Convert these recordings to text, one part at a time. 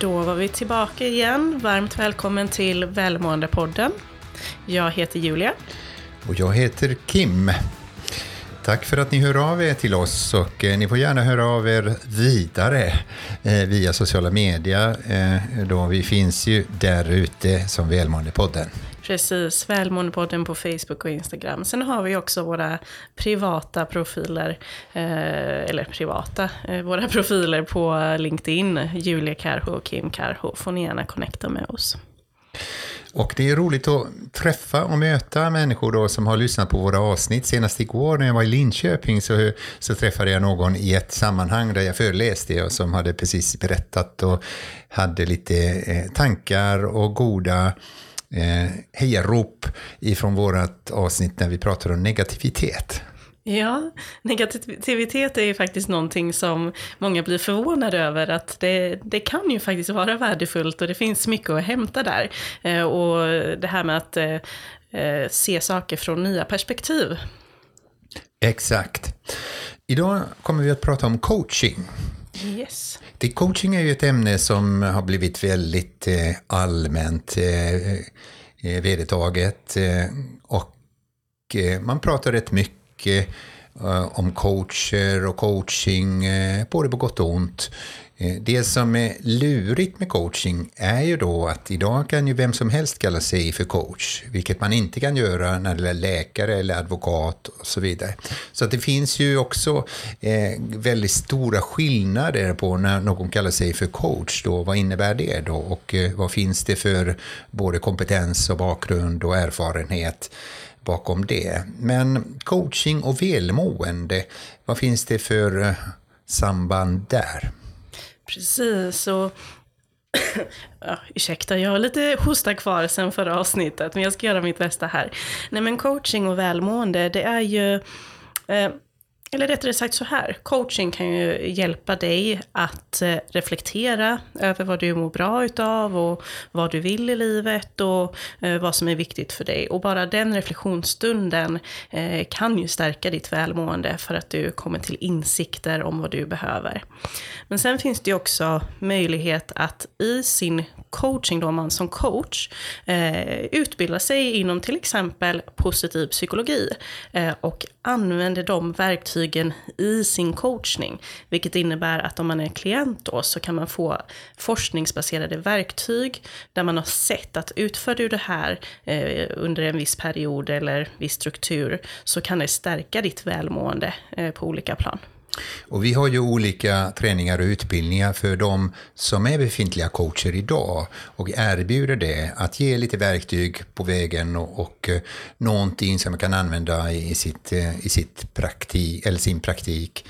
Då var vi tillbaka igen. Varmt välkommen till Välmåendepodden. Jag heter Julia. Och jag heter Kim. Tack för att ni hör av er till oss och eh, ni får gärna höra av er vidare eh, via sociala medier. Eh, då vi finns ju där ute som Välmåendepodden. Precis, Välmåendepodden på Facebook och Instagram. Sen har vi också våra privata profiler, eh, eller privata, eh, våra profiler på LinkedIn. Julia Karho och Kim Karho får ni gärna connecta med oss. Och det är roligt att träffa och möta människor då som har lyssnat på våra avsnitt. Senast igår när jag var i Linköping så, så träffade jag någon i ett sammanhang där jag föreläste och som hade precis berättat och hade lite eh, tankar och goda eh, hejarop ifrån vårt avsnitt när vi pratade om negativitet. Ja, negativitet är ju faktiskt någonting som många blir förvånade över att det, det kan ju faktiskt vara värdefullt och det finns mycket att hämta där. Eh, och det här med att eh, eh, se saker från nya perspektiv. Exakt. Idag kommer vi att prata om coaching. Yes. Det, coaching är ju ett ämne som har blivit väldigt eh, allmänt eh, eh, vedertaget och man pratar rätt mycket mycket eh, om coacher och coaching, eh, både på gott och ont. Eh, det som är lurigt med coaching är ju då att idag kan ju vem som helst kalla sig för coach, vilket man inte kan göra när det är läkare eller advokat och så vidare. Så att det finns ju också eh, väldigt stora skillnader på när någon kallar sig för coach. Då. Vad innebär det då och eh, vad finns det för både kompetens och bakgrund och erfarenhet? bakom det. Men coaching och välmående, vad finns det för eh, samband där? Precis, och ja, ursäkta, jag har lite hosta kvar sen förra avsnittet, men jag ska göra mitt bästa här. Nej men coaching och välmående, det är ju eh, eller rättare sagt så här, coaching kan ju hjälpa dig att eh, reflektera över vad du mår bra utav och vad du vill i livet och eh, vad som är viktigt för dig. Och bara den reflektionsstunden eh, kan ju stärka ditt välmående för att du kommer till insikter om vad du behöver. Men sen finns det ju också möjlighet att i sin coaching, då om man som coach utbildar sig inom till exempel positiv psykologi och använder de verktyg verktygen i sin coachning. Vilket innebär att om man är klient då så kan man få forskningsbaserade verktyg där man har sett att utför du det här eh, under en viss period eller viss struktur så kan det stärka ditt välmående eh, på olika plan. Och vi har ju olika träningar och utbildningar för de som är befintliga coacher idag och erbjuder det att ge lite verktyg på vägen och, och eh, någonting som man kan använda i, sitt, i sitt eh, praktik, eller sin praktik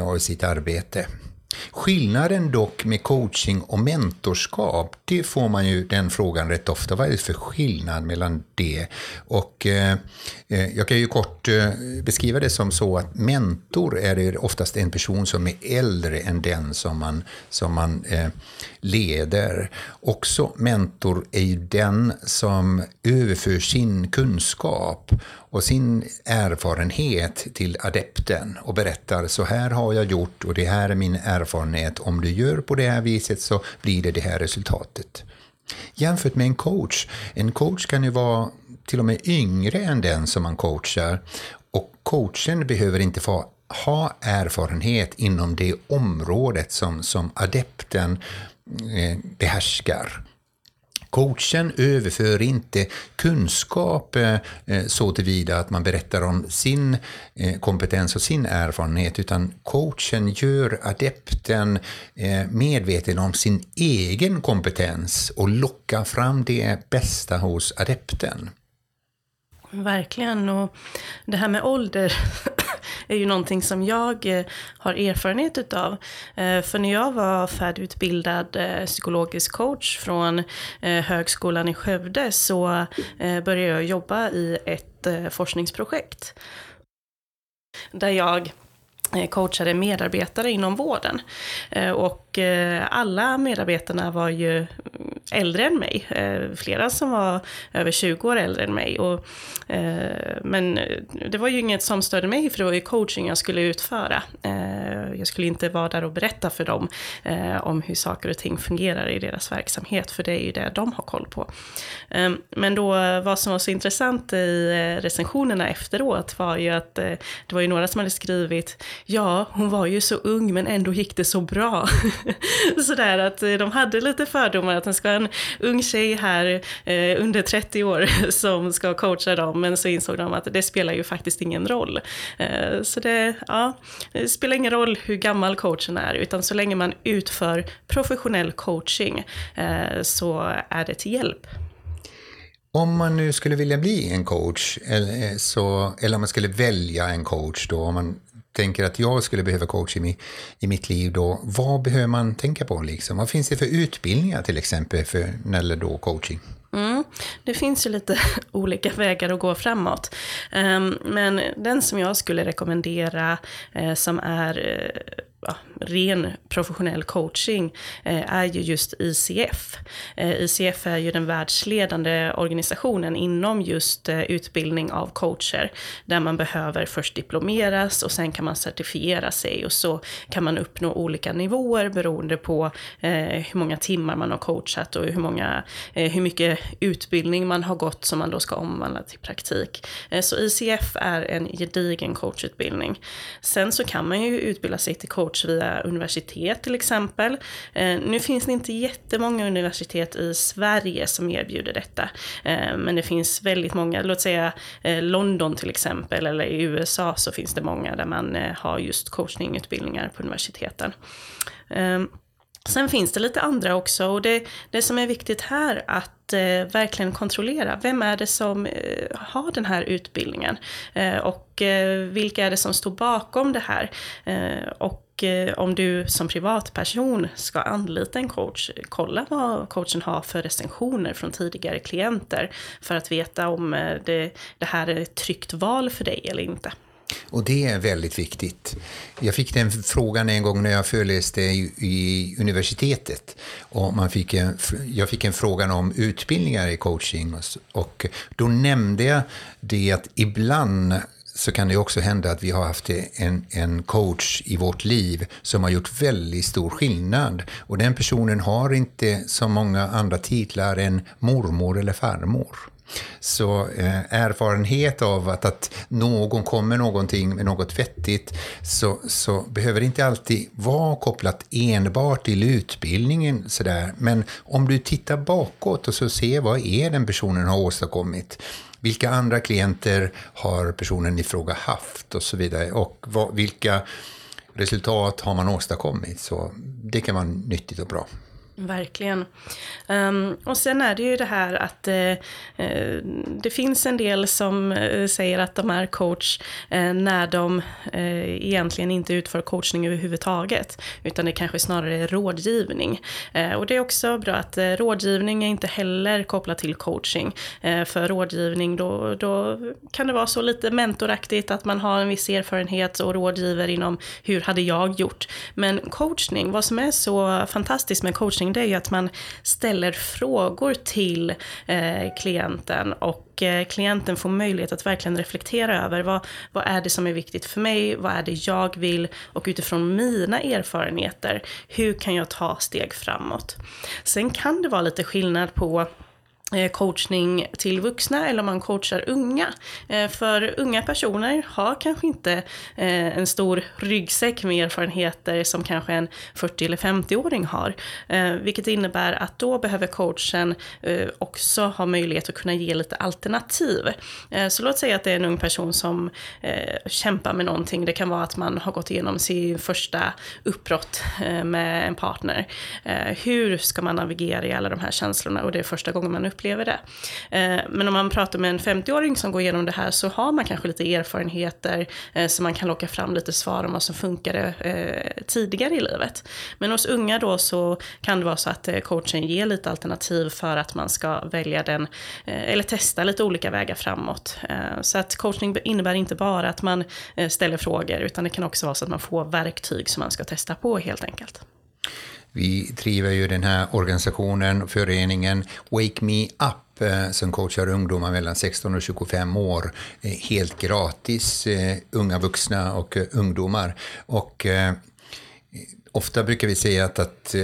och i sitt arbete. Skillnaden dock med coaching och mentorskap, det får man ju den frågan rätt ofta. Vad är det för skillnad mellan det? Och eh, eh jag kan ju kort eh, beskriva det som så att mentor är oftast en person som är äldre än den som man, som man eh, leder. Också mentor är ju den som överför sin kunskap och sin erfarenhet till adepten och berättar så här har jag gjort och det här är min erfarenhet. Om du gör på det här viset så blir det det här resultatet. Jämfört med en coach. En coach kan ju vara till och med yngre än den som man coachar och coachen behöver inte få ha erfarenhet inom det området som, som adepten eh, behärskar. Coachen överför inte kunskap eh, eh, så tillvida att man berättar om sin eh, kompetens och sin erfarenhet, utan coachen gör adepten medveten om sin egen kompetens och lockar fram det bästa hos adepten. Verkligen, och det här med ålder är ju någonting som jag eh, har erfarenhet utav. Eh, för när jag var färdigutbildad eh, psykologisk coach från Högskolan i Skövde så började jag jobba i ett forskningsprojekt. Där jag Eh, coachade medarbetare inom vården. Eh, och eh, alla medarbetarna var ju äldre än mig. Flera som var över 20 år äldre än mig. Och men det var ju inget som störde mig, för det var ju coaching jag skulle utföra. Jag skulle inte vara där och berätta för dem om hur saker och ting fungerar i deras verksamhet, för det är ju det de har koll på. Men då, vad som var så intressant i recensionerna efteråt var ju att det var ju några som hade skrivit, ja, hon var ju så ung men ändå gick det så bra. Sådär att eh, de hade lite fördomar att det ska vara en ung tjej här eh, under 30 år som ska coacha dem, men så insåg de att det spelar ju faktiskt ingen roll. Eh, så det, ja, det spelar ingen roll hur gammal coachen är, utan så länge man utför professionell coaching eh, så är det till hjälp. Om man nu skulle vilja bli en coach, eller, eh, så, eller om man skulle välja en coach då, om man tänker att jag skulle behöva coach i, i mitt liv då, vad behöver man tänka på liksom? Vad finns det för utbildningar till exempel för när det då coaching? Mm. Det finns ju lite olika vägar att gå framåt. Ehm, men den som jag skulle rekommendera eh, som är eh, ren professionell coaching eh, är ju just ICF. Eh, ICF är ju den världsledande organisationen inom just eh, utbildning av coacher, där man behöver först diplomeras och sen kan man certifiera sig och så kan man uppnå olika nivåer beroende på eh, hur många timmar man har coachat och hur, många, eh, hur mycket utbildning man har gått som man då ska omvandla till praktik. Eh, så ICF är en gedigen coachutbildning. Sen så kan man ju utbilda sig till coach via universitet till exempel. Eh, nu finns det inte jättemånga universitet i Sverige som erbjuder detta. Eh, men det finns väldigt många, låt säga eh, London till exempel, eller i USA så finns det många där man har just coachningutbildningar på universiteten. Ehm, sen finns det lite andra också och det, det som är viktigt här att eh, verkligen kontrollera, vem är det som eh, har den här utbildningen? Eh, och vilka är det som står bakom det här? och Eh, om du som privatperson ska anlita en coach, kolla vad coachen har för recensioner från tidigare klienter för att veta om eh, det, det här är ett tryggt val för dig eller inte. Och det är väldigt viktigt. Jag fick den frågan en gång när jag föreläste i, universitetet. Och man fick en, jag fick en fråga om utbildningar i coaching. Och då nämnde jag det att ibland så kan det också hända att vi har haft en, en coach i vårt liv som har gjort väldigt stor skillnad. Och den personen har inte så många andra titlar än mormor eller farmor. Så eh, erfarenhet av att, att någon kommer någonting med något vettigt så, så behöver det inte alltid vara kopplat enbart till utbildningen. Sådär. Men om du tittar bakåt och så ser vad är den personen har åstadkommit. Vilka andra klienter har personen i fråga haft och så vidare. Och vad, vilka resultat har man åstadkommit. Så det kan vara nyttigt och bra. Verkligen. Um, och sen är det ju det här att uh, det finns en del som uh, säger att de är coach uh, när de egentligen inte utför coachning överhuvudtaget, utan det kanske snarare är rådgivning. och det är också bra att rådgivning är inte heller kopplat till coaching. för rådgivning då, då kan det vara så lite mentoraktigt att man har en viss erfarenhet och rådgiver inom hur hade jag gjort. Men coachning, vad som är så fantastiskt med coachning coaching det är ju att man ställer frågor till eh, klienten och eh, klienten får möjlighet att verkligen reflektera över vad, vad är det som är viktigt för mig, vad är det jag vill och utifrån mina erfarenheter, hur kan jag ta steg framåt? Sen kan det vara lite skillnad på Eh, coachning till vuxna eller om man coachar unga. Eh, för unga personer har kanske inte eh, en stor ryggsäck med erfarenheter som kanske en 40 eller 50-åring har. Vilket innebär att då behöver coachen också ha möjlighet att kunna ge lite alternativ. Så låt säga att det är en ung person som kämpar med någonting. Det kan vara att man har gått igenom sin första uppbrott med en partner. Hur ska man navigera i alla de här känslorna och det är första gången man upplever det. Eh, men om man pratar med en 50-åring som går igenom det här så har man kanske lite erfarenheter eh, så man kan locka fram lite svar om vad som funkade eh, tidigare i livet. Men hos unga då så kan det vara så att coachen ger lite alternativ för att man ska välja den, eller testa lite olika vägar framåt. Så att coachning innebär inte bara att man ställer frågor utan det kan också vara så att man får verktyg som man ska testa på helt enkelt. Vi driver ju den här organisationen, föreningen Wake Me Up eh, som coachar ungdomar mellan 16 och 25 år eh, helt gratis, eh, unga vuxna och ungdomar. Och eh, ofta brukar vi säga att, att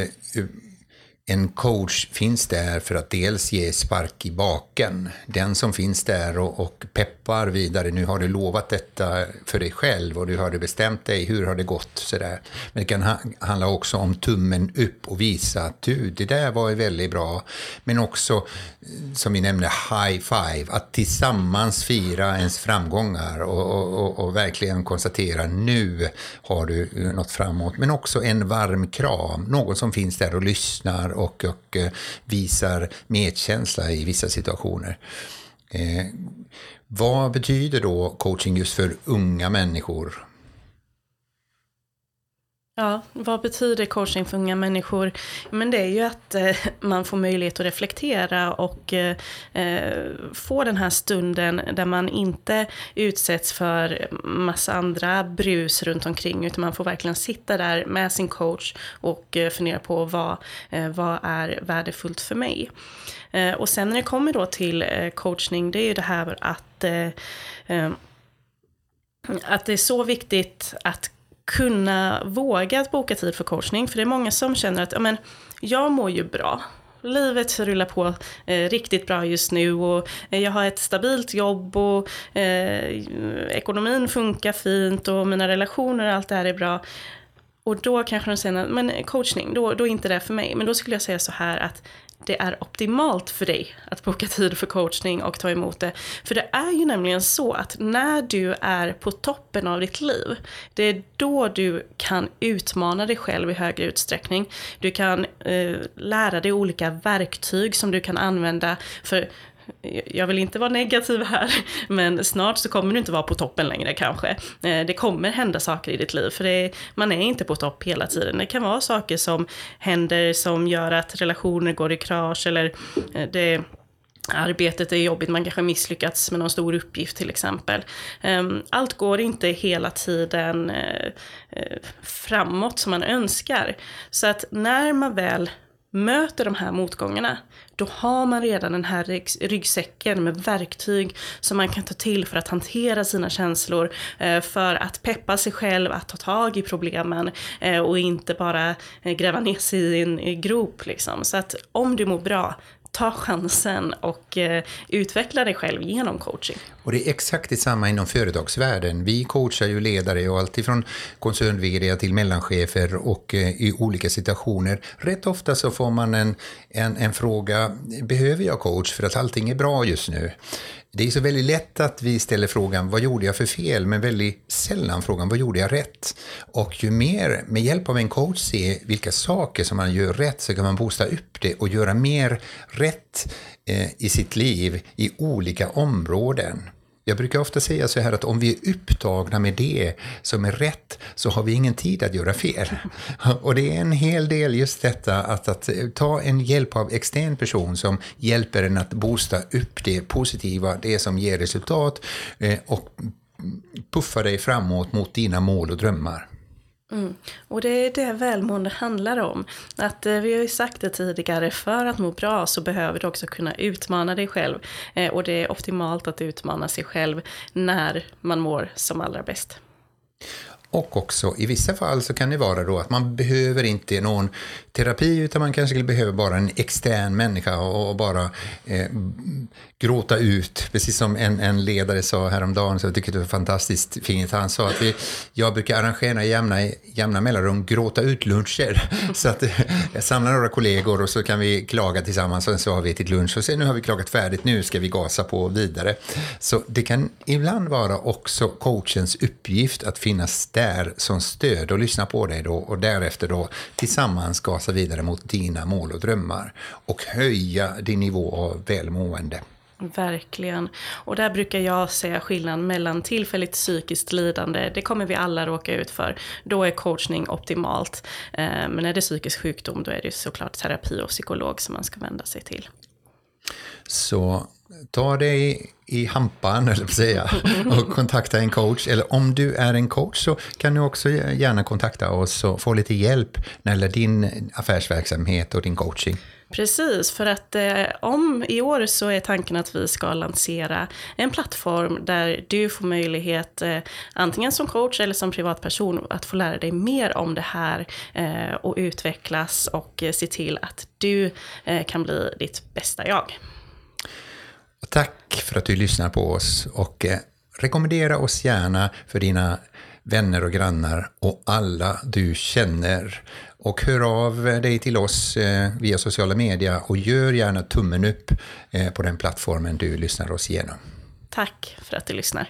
en coach finns där för att dels ge spark i baken. Den som finns där och, och, peppar vidare. Nu har du lovat detta för dig själv och du har bestämt dig. Hur har det gått? Sådär. Men det kan ha, handla också om tummen upp och visa att du, det där var väldigt bra. Men också, som vi nämnde, high five. Att tillsammans fira ens framgångar och, och, och verkligen konstatera nu har du nått framåt. Men också en varm kram. Någon som finns där och lyssnar och, och eh, visar medkänsla i vissa situationer. Eh, vad betyder då coaching just för unga människor? Ja, vad betyder coaching för unga människor? Men det är ju att eh, man får möjlighet att reflektera och eh, eh, få den här stunden där man inte utsätts för massa andra brus runt omkring, utan man får verkligen sitta där med sin coach och eh, fundera på vad, eh, vad är värdefullt för mig. Eh, och sen när det kommer då till eh, coachning, det är ju det här att eh, att det är så viktigt att kunna våga att boka tid för coachning. För det är många som känner att ja, men, jag mår ju bra. Livet rullar på eh, riktigt bra just nu och eh, jag har ett stabilt jobb och eh, ekonomin funkar fint och mina relationer och allt det här är bra. Och då kanske de säger, men coachning, då, då är inte det för mig. Men då skulle jag säga så här att det är optimalt för dig att boka tid för coachning och ta emot det. För det är ju nämligen så att när du är på toppen av ditt liv, det är då du kan utmana dig själv i högre utsträckning. Du kan eh, lära dig olika verktyg som du kan använda för Eh, jag vill inte vara negativ här, men snart så kommer du inte vara på toppen längre kanske. Eh, det kommer hända saker i ditt liv, för är, man är inte på topp hela tiden. Det kan vara saker som händer som gör att relationer går i krasch eller eh, det arbetet är jobbigt, man kanske misslyckats med någon stor uppgift till exempel. Ehm, allt går inte hela tiden framåt som man önskar. Så att när man väl möter de här motgångarna, då har man redan den här ryggsäcken med verktyg som man kan ta till för att hantera sina känslor, eh, för att peppa sig själv att ta tag i problemen eh, och inte bara eh, gräva ner sig i en grop. Liksom. Så att om du mår bra, ta chansen och eh, utveckla dig själv genom coaching. Och det är exakt detsamma inom företagsvärlden. Vi coachar ju ledare och alltifrån koncern till mellanchefer och eh, i olika situationer. Rätt ofta så får man en, en, en fråga, behöver jag coach för att allting är bra just nu? Det är så väldigt lätt att vi ställer frågan vad gjorde jag för fel, men väldigt sällan frågan vad gjorde jag rätt? Och ju mer med hjälp av en coach se vilka saker som man gör rätt så kan man boosta upp det och göra mer rätt eh, i sitt liv i olika områden. Jag brukar ofta säga så här att om vi är upptagna med det som är rätt så har vi ingen tid att göra fel. Och det är en hel del just detta att, att eh, ta en hjälp av extern person som hjälper en att boosta upp det positiva, det som ger resultat eh, och puffa dig framåt mot dina mål och drömmar. Mm. Och det är det välmående handlar om. Att eh, vi har ju sagt det tidigare, för att må bra så behöver du också kunna utmana dig själv. Eh, och det är optimalt att utmana sig själv när man mår som allra bäst. Och också i vissa fall så kan det vara då att man behöver inte någon terapi utan man kanske behöver bara en extern människa och, bara eh, gråta ut. Precis som en, en ledare sa häromdagen, så jag tycker det var fantastiskt fint. Han sa att vi, jag brukar arrangera jämna, jämna mellanrum gråta ut-luncher. Så att eh, jag samlar några kollegor och så kan vi klaga tillsammans och så har vi ätit lunch och sen nu har vi klagat färdigt, nu ska vi gasa på vidare. Så det kan ibland vara också coachens uppgift att finnas där som stöd och lyssna på dig då och därefter då tillsammans gasa vidare mot dina mål och drömmar och höja din nivå av välmående. Verkligen. Och där brukar jag säga skillnaden mellan tillfälligt psykiskt lidande, det kommer vi alla råka ut för. Då är coachning optimalt. Eh, men är det psykisk sjukdom, då är det såklart terapi och psykolog som man ska vända sig till. Så ta dig i hampan, eller säga, och kontakta en coach. Eller om du är en coach så kan du också gärna kontakta oss och få lite hjälp när det gäller din affärsverksamhet och din coaching. Precis, för att eh, om i år så är tanken att vi ska lansera en plattform där du får möjlighet, eh, antingen som coach eller som privatperson, att få lära dig mer om det här eh, och utvecklas och eh, se till att du eh, kan bli ditt bästa jag. Tack för att du lyssnar på oss och eh, rekommendera oss gärna för dina vänner och grannar och alla du känner. Och hör av dig till oss eh, via sociala medier och gör gärna tummen upp eh, på den plattformen du lyssnar oss igenom. Tack för att du lyssnar.